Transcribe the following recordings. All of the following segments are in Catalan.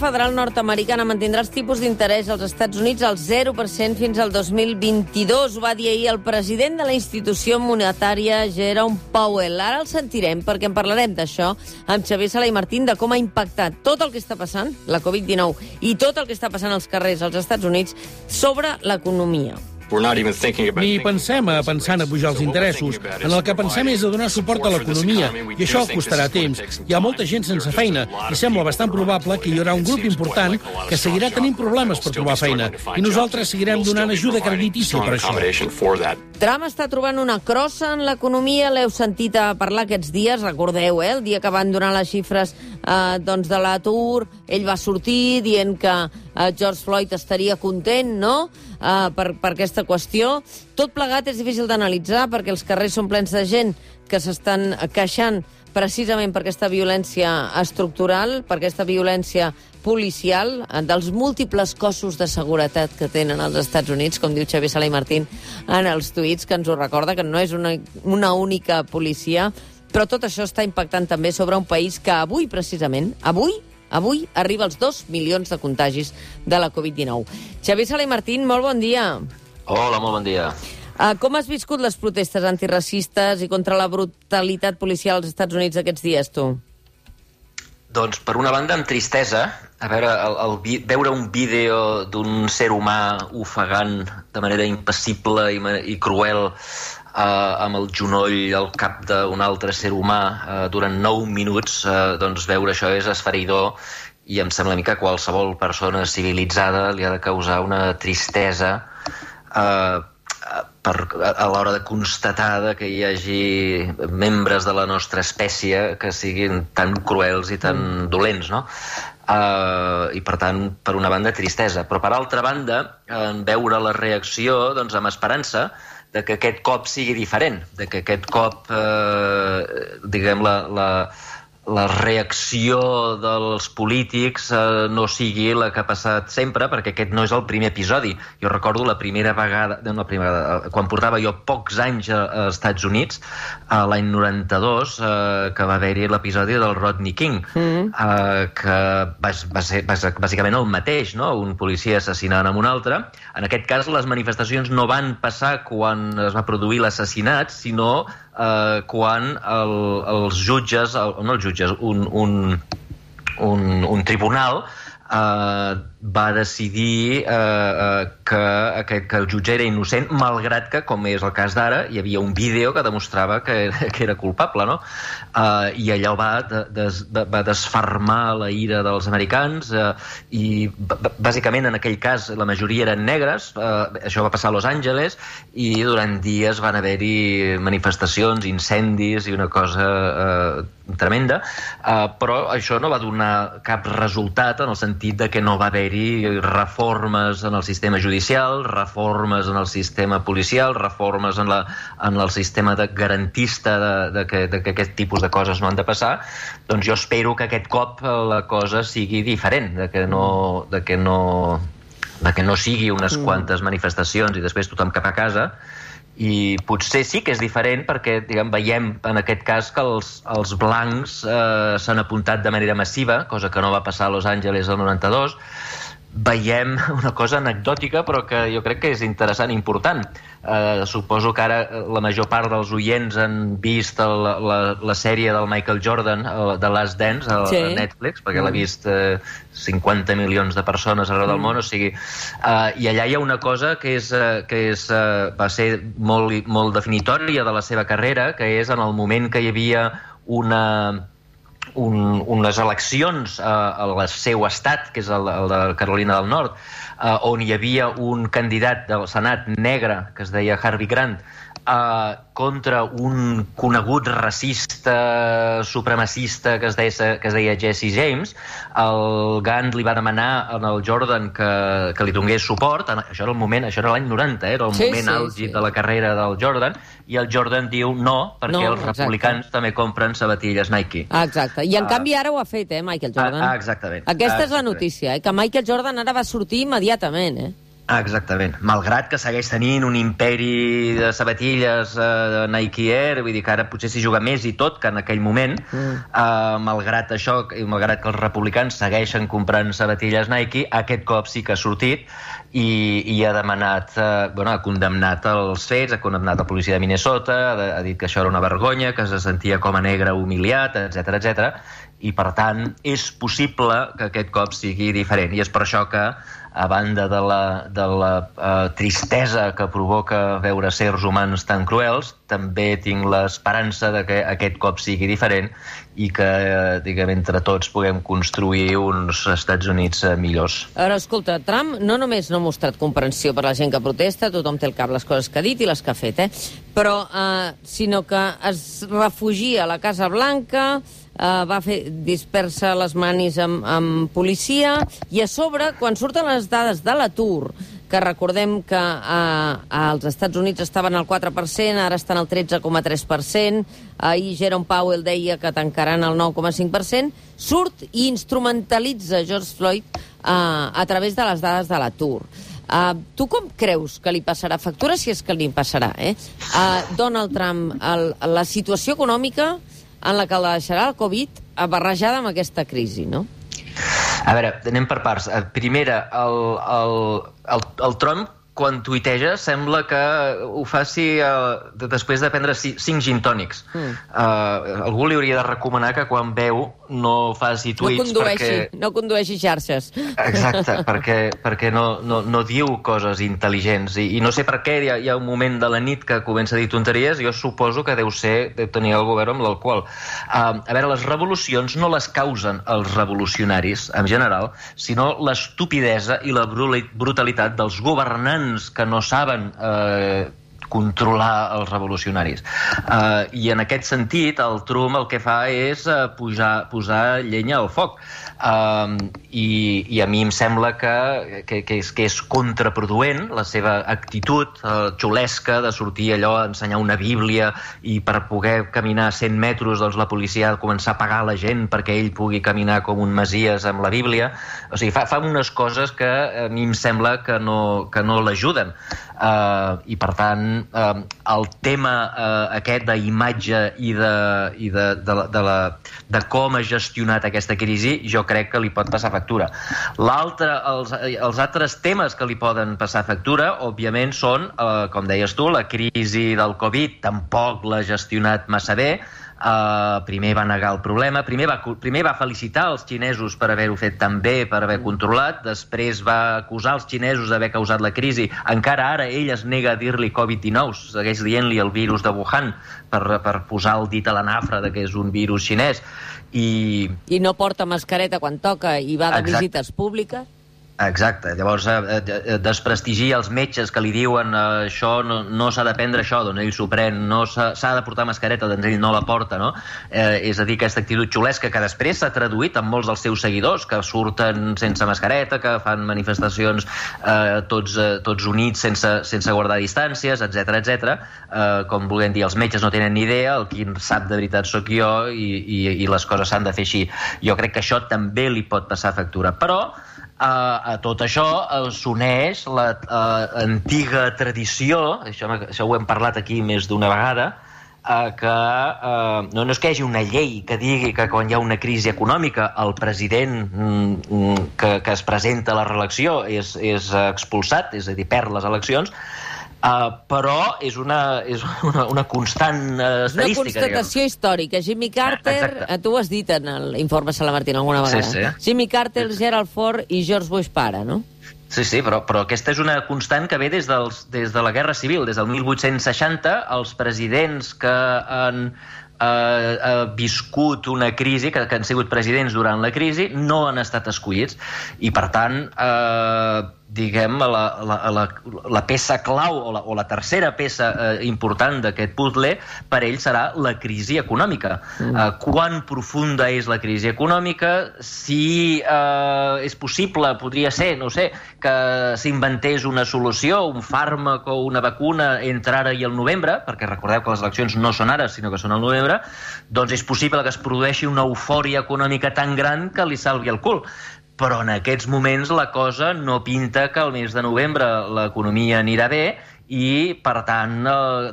Federal nord-americana mantindrà els tipus d'interès als Estats Units al 0% fins al 2022. Ho va dir ahir el president de la institució monetària, Jerome Powell. Ara el sentirem perquè en parlarem d'això amb Xavier Sala i Martín, de com ha impactat tot el que està passant, la Covid-19, i tot el que està passant als carrers als Estats Units sobre l'economia. Ni pensem a pensant a pujar els interessos. En el que pensem és a donar suport a l'economia, i això costarà temps. Hi ha molta gent sense feina, i sembla bastant probable que hi haurà un grup important que seguirà tenint problemes per trobar feina, i nosaltres seguirem donant ajuda creditícia per això. Trump està trobant una crossa en l'economia, l'heu sentit a parlar aquests dies, recordeu, eh? el dia que van donar les xifres eh, doncs de l'atur, ell va sortir dient que eh, George Floyd estaria content, no?, eh, per, per aquesta qüestió. Tot plegat és difícil d'analitzar perquè els carrers són plens de gent que s'estan queixant precisament per aquesta violència estructural, per aquesta violència policial, eh, dels múltiples cossos de seguretat que tenen als Estats Units, com diu Xavier Sala i Martín en els tuits, que ens ho recorda, que no és una, una única policia, però tot això està impactant també sobre un país que avui, precisament, avui, avui arriba als 2 milions de contagis de la Covid-19. Xavier Sala i Martín, molt bon dia. Hola, molt bon dia. Uh, com has viscut les protestes antiracistes i contra la brutalitat policial als Estats Units aquests dies, tu? Doncs, per una banda, amb tristesa, a veure, el, el, vi- veure un vídeo d'un ser humà ofegant de manera impassible i, i cruel eh, amb el genoll al cap d'un altre ser humà eh, durant 9 minuts, eh, doncs veure això és esfereïdor i em sembla a mi que qualsevol persona civilitzada li ha de causar una tristesa eh, per, a, a l'hora de constatar de que hi hagi membres de la nostra espècie que siguin tan cruels i tan dolents, no? Uh, I, per tant, per una banda, tristesa. Però, per altra banda, en veure la reacció, doncs, amb esperança, de que aquest cop sigui diferent, de que aquest cop, eh, diguem, la, la, la reacció dels polítics eh, no sigui la que ha passat sempre, perquè aquest no és el primer episodi. Jo recordo la primera vegada, no, la primera vegada, eh, quan portava jo pocs anys a, als Estats Units, a l'any 92, eh, que va haver-hi l'episodi del Rodney King, mm. eh, que va, va ser va ser bàsicament el mateix, no? un policia assassinant amb un altre. En aquest cas, les manifestacions no van passar quan es va produir l'assassinat, sinó eh, quan el, els jutges, el, no els jutges, un, un, un, un tribunal eh, va decidir eh, eh, que, que, que el jutge era innocent, malgrat que, com és el cas d'ara, hi havia un vídeo que demostrava que, que era culpable, no? Eh, I allò va, de, des, va desfermar la ira dels americans eh, i, bàsicament, en aquell cas, la majoria eren negres, eh, això va passar a Los Angeles, i durant dies van haver-hi manifestacions, incendis i una cosa eh, tremenda, eh, però això no va donar cap resultat en el sentit de que no va haver-hi reformes en el sistema judicial, reformes en el sistema policial, reformes en, la, en el sistema de garantista de, de, que, de que aquest tipus de coses no han de passar, doncs jo espero que aquest cop la cosa sigui diferent, de que no, de que no, de que no sigui unes quantes manifestacions i després tothom cap a casa, i potser sí que és diferent perquè diguem, veiem en aquest cas que els, els blancs eh, s'han apuntat de manera massiva, cosa que no va passar a Los Angeles el 92, veiem una cosa anecdòtica però que jo crec que és interessant i important. Eh, suposo que ara eh, la major part dels oients han vist el, la, la sèrie del Michael Jordan, de Last Dance, a, Sí. a Netflix, perquè l'ha vist eh, 50 milions de persones arreu del món, o sigui... Eh, I allà hi ha una cosa que, és, eh, que és, eh, va ser molt, molt definitòria de la seva carrera, que és en el moment que hi havia una, un, unes eleccions eh, al seu estat, que és el, el de Carolina del Nord, eh, on hi havia un candidat del Senat negre, que es deia Harvey Grant, eh, contra un conegut racista supremacista que es deia, que es deia Jesse James, el Gant li va demanar el Jordan que, que li donés suport, això era el moment, això era l'any 90, eh, era el Sí, moment sí, àlgid sí. de la carrera del Jordan, i el Jordan diu no, perquè No, els exacte. republicans també compren sabatilles Nike. Ah, exacte. I en Ah. canvi ara ho ha fet, eh, Michael Jordan. Ah, ah, exactament. Aquesta Ah, és la exactament. notícia, eh, que Michael Jordan ara va sortir immediatament, eh? Ah, exactament. Malgrat que segueix tenint un imperi de sabatilles eh, de Nike Air, vull dir que ara potser s'hi juga més i tot que en aquell moment, mm. eh, malgrat això, i malgrat que els republicans segueixen comprant sabatilles Nike, aquest cop sí que ha sortit i, i ha demanat, eh, bueno, ha condemnat els fets, ha condemnat la policia de Minnesota, ha, ha dit que això era una vergonya, que se sentia com a negre humiliat, etc etc. i per tant és possible que aquest cop sigui diferent i és per això que a banda de la, de la uh, tristesa que provoca veure sers humans tan cruels, també tinc l'esperança de que aquest cop sigui diferent i que, uh, diguem, entre tots puguem construir uns Estats Units uh, millors. Ara, escolta, Trump no només no ha mostrat comprensió per la gent que protesta, tothom té al cap les coses que ha dit i les que ha fet, eh? però, uh, sinó que es refugia a la Casa Blanca, eh, va fer dispersa les manis amb, amb policia, i a sobre, quan surten les dades de l'atur, que recordem que eh, als Estats Units estaven al 4%, ara estan al 13,3%, ahir Jerome Powell deia que tancaran el 9,5%, surt i instrumentalitza George Floyd eh, a través de les dades de l'atur. Uh, tu com creus que li passarà factura, si és que li passarà, eh? Uh, Donald Trump, el, la situació econòmica en la que la deixarà el Covid barrejada amb aquesta crisi, no? A veure, anem per parts. Eh, primera, el, el, el, el Trump quan tuiteja sembla que ho faci uh, després de prendre cinc gin tònics. Mm. Uh, algú li hauria de recomanar que quan veu no faci tuits no condueixi, perquè... No condueixi xarxes. Exacte, perquè, perquè no, no, no diu coses intel·ligents. I, i no sé per què hi ha, hi ha un moment de la nit que comença a dir tonteries, jo suposo que deu ser de tenir el govern amb l'alcohol. Uh, a veure, les revolucions no les causen els revolucionaris, en general, sinó l'estupidesa i la brutalitat dels governants que no saben eh, controlar els revolucionaris. Uh, I en aquest sentit, el Trump el que fa és uh, pujar, posar llenya al foc. Uh, i, I a mi em sembla que, que, que, és, que és contraproduent la seva actitud uh, xulesca de sortir allò a ensenyar una bíblia i per poder caminar 100 metres doncs la policia ha de començar a pagar la gent perquè ell pugui caminar com un masies amb la bíblia. O sigui, fa, fa unes coses que a mi em sembla que no, que no l'ajuden. Uh, I per tant, eh, el tema eh, aquest d'imatge i, de, i de, de, de, de, la, de com ha gestionat aquesta crisi jo crec que li pot passar factura. L'altre, els, els altres temes que li poden passar factura, òbviament, són, eh, com deies tu, la crisi del Covid tampoc l'ha gestionat massa bé, Uh, primer va negar el problema, primer va, primer va felicitar els xinesos per haver-ho fet tan bé, per haver controlat, després va acusar els xinesos d'haver causat la crisi. Encara ara ell es nega a dir-li Covid-19, segueix dient-li el virus de Wuhan per, per posar el dit a la nafra de que és un virus xinès. I... I no porta mascareta quan toca i va de Exacte. visites públiques? Exacte, llavors eh, eh, desprestigia els metges que li diuen eh, això no, no s'ha de prendre això, doncs ell s'ho pren, no s'ha de portar mascareta, doncs ell no la porta, no? Eh, és a dir, aquesta actitud xulesca que després s'ha traduït en molts dels seus seguidors, que surten sense mascareta, que fan manifestacions eh, tots, eh, tots units sense, sense guardar distàncies, etc etc. Eh, com volem dir, els metges no tenen ni idea, el qui sap de veritat sóc jo i, i, i les coses s'han de fer així. Jo crec que això també li pot passar factura, però a, a tot això uh, s'uneix la uh, antiga tradició, això, això ho hem parlat aquí més d'una vegada, uh, que uh, no, no és que hi hagi una llei que digui que quan hi ha una crisi econòmica el president mm, que, que es presenta a la reelecció és, és expulsat, és a dir, perd les eleccions, Uh, però és una, és una, una constant uh, estadística. Una constatació diguem. històrica. Jimmy Carter, Exacte. tu ho has dit en l'informe Salamartín alguna vegada. Sí, sí. Jimmy Carter, Gerald Ford i George Bush pare, no? Sí, sí, però, però aquesta és una constant que ve des, dels, des de la Guerra Civil. Des del 1860, els presidents que han eh, uh, viscut una crisi, que, que han sigut presidents durant la crisi, no han estat escollits. I, per tant, eh, diguem, la, la, la, la peça clau o la, o la tercera peça eh, important d'aquest puzzle per ell serà la crisi econòmica. Mm. Eh, quan profunda és la crisi econòmica, si eh, és possible, podria ser, no sé, que s'inventés una solució, un fàrmac o una vacuna entre ara i el novembre, perquè recordeu que les eleccions no són ara, sinó que són al novembre, doncs és possible que es produeixi una eufòria econòmica tan gran que li salvi el cul però en aquests moments la cosa no pinta que al mes de novembre l'economia anirà bé i, per tant,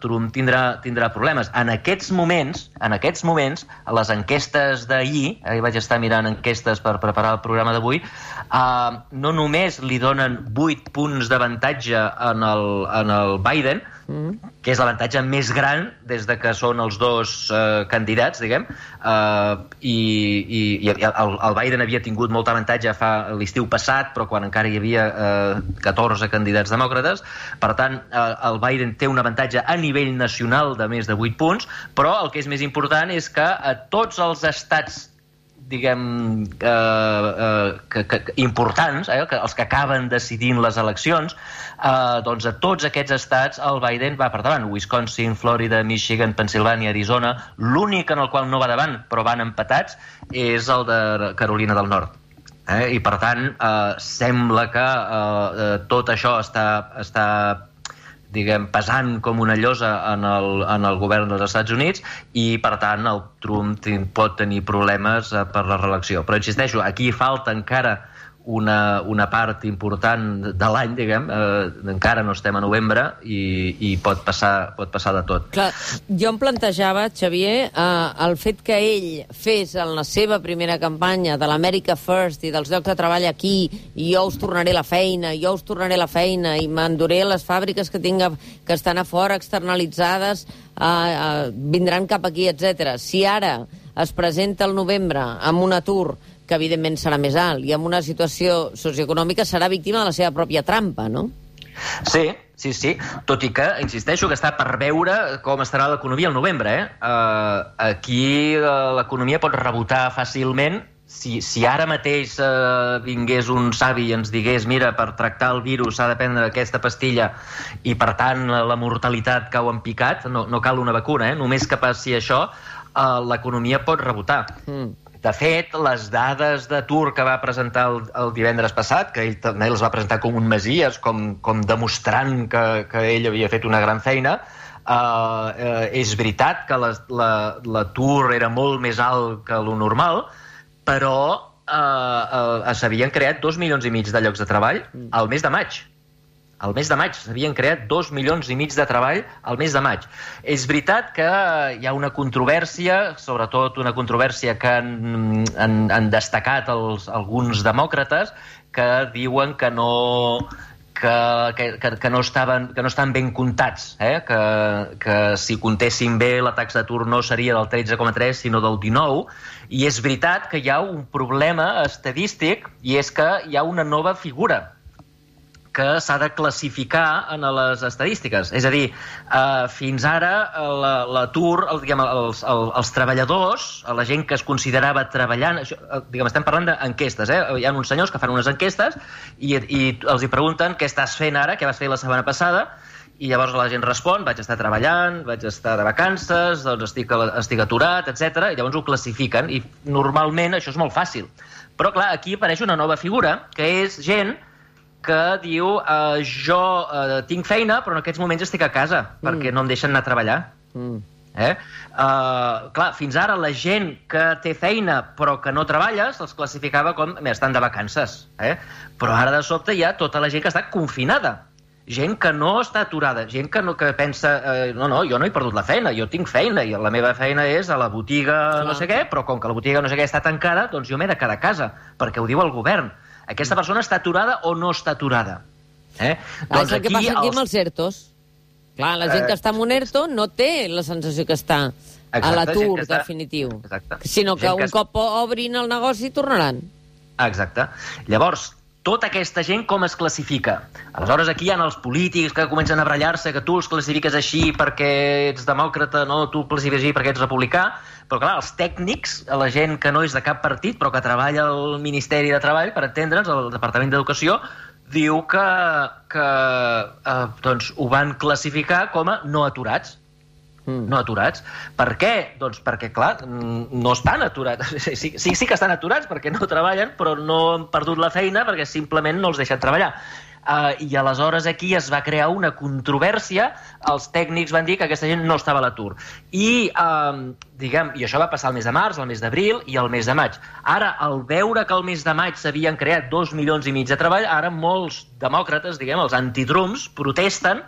Trump tindrà, tindrà problemes. En aquests moments, en aquests moments, les enquestes d'ahir, ahir vaig estar mirant enquestes per preparar el programa d'avui, eh, no només li donen 8 punts d'avantatge en, el, en el Biden, que és l'avantatge més gran des de que són els dos eh, candidats, diguem, eh, i, i, i el, el Biden havia tingut molt avantatge fa l'estiu passat, però quan encara hi havia eh, 14 candidats demòcrates, per tant, eh, el Biden té un avantatge a nivell nacional de més de 8 punts, però el que és més important és que a tots els estats diguem, eh, eh, que, que, importants, eh, que, els que acaben decidint les eleccions, eh, doncs a tots aquests estats el Biden va per davant. Wisconsin, Florida, Michigan, Pennsylvania, Arizona. L'únic en el qual no va davant, però van empatats, és el de Carolina del Nord. Eh? I, per tant, eh, sembla que eh, eh tot això està, està diguem, pesant com una llosa en el, en el govern dels Estats Units i, per tant, el Trump pot tenir problemes eh, per la reelecció. Però, insisteixo, aquí falta encara una, una part important de l'any, diguem, eh, encara no estem a novembre i, i pot, passar, pot passar de tot. Clar, jo em plantejava, Xavier, eh, el fet que ell fes en la seva primera campanya de l'America First i dels llocs de treball aquí, i jo us tornaré la feina, jo us tornaré la feina, i m'enduré les fàbriques que tinga, que estan a fora externalitzades, eh, eh, vindran cap aquí, etc. Si ara es presenta el novembre amb un atur que evidentment serà més alt, i en una situació socioeconòmica serà víctima de la seva pròpia trampa, no? Sí, sí, sí. Tot i que, insisteixo, que està per veure com estarà l'economia al novembre. Eh? Uh, aquí uh, l'economia pot rebotar fàcilment si, si ara mateix uh, vingués un savi i ens digués mira, per tractar el virus s'ha de prendre aquesta pastilla i, per tant, la, la mortalitat cau en picat, no, no cal una vacuna, eh? només que passi això, uh, l'economia pot rebotar. Mm. De fet, les dades d'atur que va presentar el, el divendres passat, que ell també els va presentar com un mesies, com, com demostrant que, que ell havia fet una gran feina, eh, uh, és veritat que l'atur la, era molt més alt que lo normal, però eh, uh, s'havien creat dos milions i mig de llocs de treball al mes de maig al mes de maig s'havien creat dos milions i mig de treball al mes de maig. És veritat que hi ha una controvèrsia, sobretot una controvèrsia que han, han, han destacat els, alguns demòcrates, que diuen que no, que, que, que, no estaven, que no estan ben comptats, eh? que, que si comptessin bé la taxa d'atur no seria del 13,3 sinó del 19, i és veritat que hi ha un problema estadístic i és que hi ha una nova figura que s'ha de classificar en les estadístiques. És a dir, eh, fins ara l'atur, la, diguem, els, els, els treballadors, la gent que es considerava treballant, això, eh, diguem, estem parlant d'enquestes, eh? hi ha uns senyors que fan unes enquestes i, i els hi pregunten què estàs fent ara, què vas fer la setmana passada, i llavors la gent respon, vaig estar treballant, vaig estar de vacances, doncs estic, estic aturat, etc. i llavors ho classifiquen, i normalment això és molt fàcil. Però, clar, aquí apareix una nova figura, que és gent que diu eh, jo eh, tinc feina però en aquests moments estic a casa mm. perquè no em deixen anar a treballar. Mm. Eh? Uh, clar, fins ara la gent que té feina però que no treballa se'ls classificava com estan de vacances. Eh? Però ara de sobte hi ha tota la gent que està confinada. Gent que no està aturada, gent que, no, que pensa eh, no, no, jo no he perdut la feina, jo tinc feina i la meva feina és a la botiga Clar. no sé què, però com que la botiga no sé què està tancada, doncs jo m'he de quedar a casa, perquè ho diu el govern aquesta persona està aturada o no està aturada. Eh? Doncs és el que passa aquí els... amb els ERTOs. Clar, la gent eh... que està en un ERTO no té la sensació que està Exacte, a l'atur està... definitiu. Exacte. Sinó que gent un que... cop obrin el negoci tornaran. Exacte. Llavors, tota aquesta gent com es classifica? Aleshores, aquí hi ha els polítics que comencen a brallar-se, que tu els classifiques així perquè ets demòcrata, no, tu els classifiques així perquè ets republicà, però clar, els tècnics, la gent que no és de cap partit, però que treballa al Ministeri de Treball, per entendre'ns, al Departament d'Educació, diu que, que eh, doncs, ho van classificar com a no aturats Mm. No aturats. Per què? Doncs perquè, clar, no estan aturats. Sí, sí, sí que estan aturats perquè no treballen, però no han perdut la feina perquè simplement no els deixen treballar. Uh, I aleshores aquí es va crear una controvèrsia. Els tècnics van dir que aquesta gent no estava a l'atur. I, uh, diguem, i això va passar el mes de març, el mes d'abril i el mes de maig. Ara, al veure que el mes de maig s'havien creat dos milions i mig de treball, ara molts demòcrates, diguem, els antitrums, protesten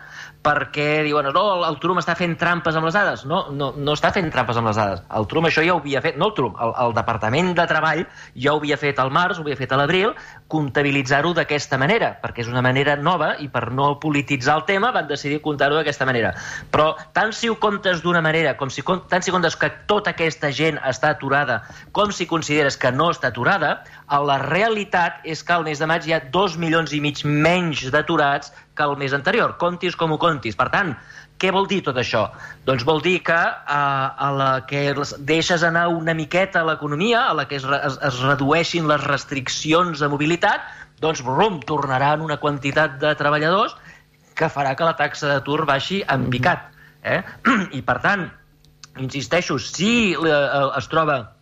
perquè diuen, no, el Trump està fent trampes amb les dades. No, no, no està fent trampes amb les dades. El Trump això ja ho havia fet, no el Trump, el, el Departament de Treball ja ho havia fet al març, ho havia fet a l'abril, comptabilitzar-ho d'aquesta manera, perquè és una manera nova i per no polititzar el tema van decidir comptar-ho d'aquesta manera. Però tant si ho comptes d'una manera, com si, tant si comptes que tota aquesta gent està aturada, com si consideres que no està aturada, la realitat és que al mes de maig hi ha dos milions i mig menys d'aturats que el mes anterior, contis com ho contis. Per tant, què vol dir tot això? Doncs vol dir que a, a la que deixes anar una miqueta a l'economia, a la que es, es, es redueixin les restriccions de mobilitat, doncs brum, tornaran una quantitat de treballadors que farà que la taxa d'atur baixi en picat. Eh? I per tant, insisteixo, si eh, es troba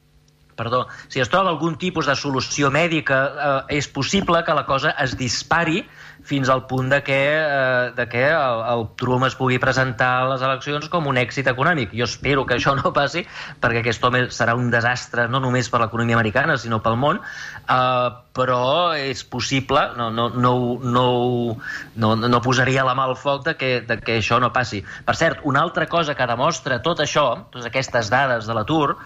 perdó, si es troba algun tipus de solució mèdica, eh, és possible que la cosa es dispari fins al punt de que, eh, de que el, el Trump es pugui presentar a les eleccions com un èxit econòmic. Jo espero que això no passi, perquè aquest home serà un desastre no només per l'economia americana, sinó pel món, eh, però és possible, no, no, no, no, no, no posaria la mà al foc de que, de que això no passi. Per cert, una altra cosa que demostra tot això, totes aquestes dades de l'atur,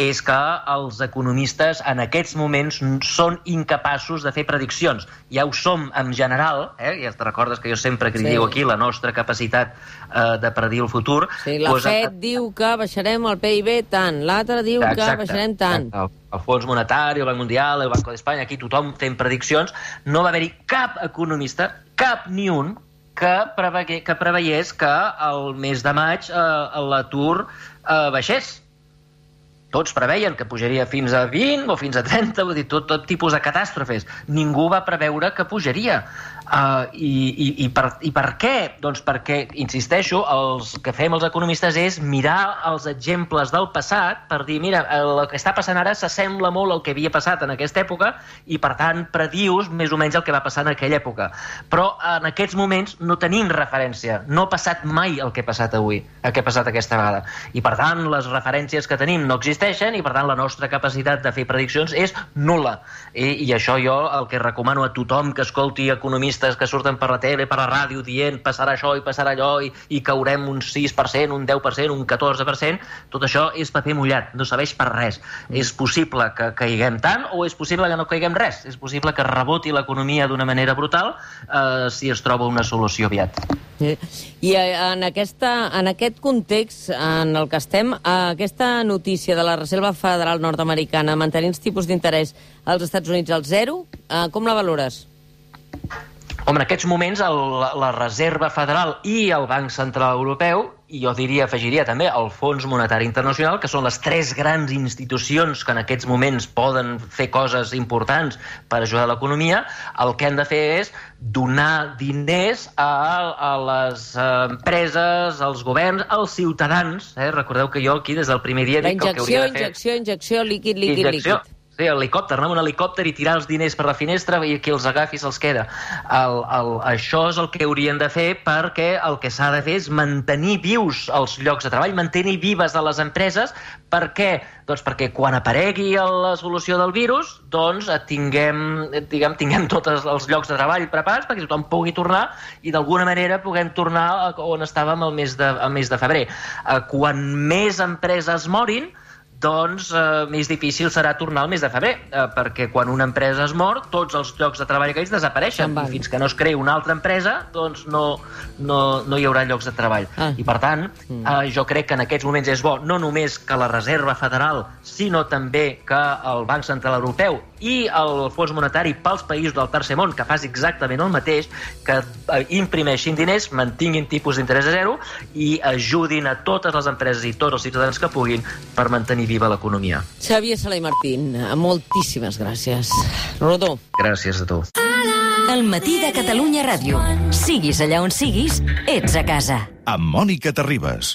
és que els economistes en aquests moments són incapaços de fer prediccions. Ja ho som en general, eh? ja te recordes que jo sempre critico sí. aquí la nostra capacitat eh, de predir el futur. Sí, la pues, FED a... diu que baixarem el PIB tant, l'altre diu exacte, que baixarem tant. Exacte el Fons Monetari, el Banc Mundial, el Banco d'Espanya, aquí tothom té prediccions, no va haver-hi cap economista, cap ni un, que, prevegué, que preveiés que el mes de maig eh, l'atur eh, baixés. Tots preveien que pujaria fins a 20 o fins a 30, vull dir, tot, tot tipus de catàstrofes. Ningú va preveure que pujaria. Uh, i, i, i, per, I per què? Doncs perquè, insisteixo, els que fem els economistes és mirar els exemples del passat per dir, mira, el que està passant ara s'assembla molt al que havia passat en aquesta època i, per tant, predius més o menys el que va passar en aquella època. Però en aquests moments no tenim referència. No ha passat mai el que ha passat avui, el que ha passat aquesta vegada. I, per tant, les referències que tenim no existeixen i, per tant, la nostra capacitat de fer prediccions és nula. I, i això jo el que recomano a tothom que escolti economistes periodistes que surten per la tele, per la ràdio, dient passarà això i passarà allò i, i caurem un 6%, un 10%, un 14%, tot això és paper mullat, no serveix per res. És possible que caiguem tant o és possible que no caiguem res. És possible que reboti l'economia d'una manera brutal eh, si es troba una solució aviat. I eh, en, aquesta, en aquest context en el que estem, eh, aquesta notícia de la Reserva Federal Nord-Americana mantenint els tipus d'interès als Estats Units al zero, eh, com la valores? Home, en aquests moments el, la Reserva Federal i el Banc Central Europeu, i jo diria, afegiria també el Fons Monetari Internacional, que són les tres grans institucions que en aquests moments poden fer coses importants per ajudar l'economia, el que han de fer és donar diners a, a les empreses, als governs, als ciutadans. Eh? Recordeu que jo aquí des del primer dia... La injecció, que el que hauria de fer... injecció, injecció, líquid, líquid, injecció. líquid Sí, helicòpter, anar amb un helicòpter i tirar els diners per la finestra i qui els agafi se'ls queda. El, el, això és el que haurien de fer perquè el que s'ha de fer és mantenir vius els llocs de treball, mantenir vives a les empreses. Per què? Doncs perquè quan aparegui la solució del virus, doncs tinguem, diguem, tinguem tots els llocs de treball preparats perquè tothom pugui tornar i d'alguna manera puguem tornar on estàvem el mes de, el mes de febrer. Eh, quan més empreses morin, doncs eh, més difícil serà tornar al mes de febrer, eh, perquè quan una empresa es mor, tots els llocs de treball aquells desapareixen, i fins que no es creï una altra empresa, doncs no, no, no hi haurà llocs de treball. Ah. I per tant, mm. eh, jo crec que en aquests moments és bo no només que la Reserva Federal, sinó també que el Banc Central Europeu i el Fons Monetari pels països del tercer món, que faci exactament el mateix, que eh, imprimeixin diners, mantinguin tipus d'interès a zero i ajudin a totes les empreses i tots els ciutadans que puguin per mantenir viva l'economia. Xavier Sala i Martín, moltíssimes gràcies. Rodó. Gràcies a tu. El matí de Catalunya Ràdio. Siguis allà on siguis, ets a casa. Amb Mònica Terribas.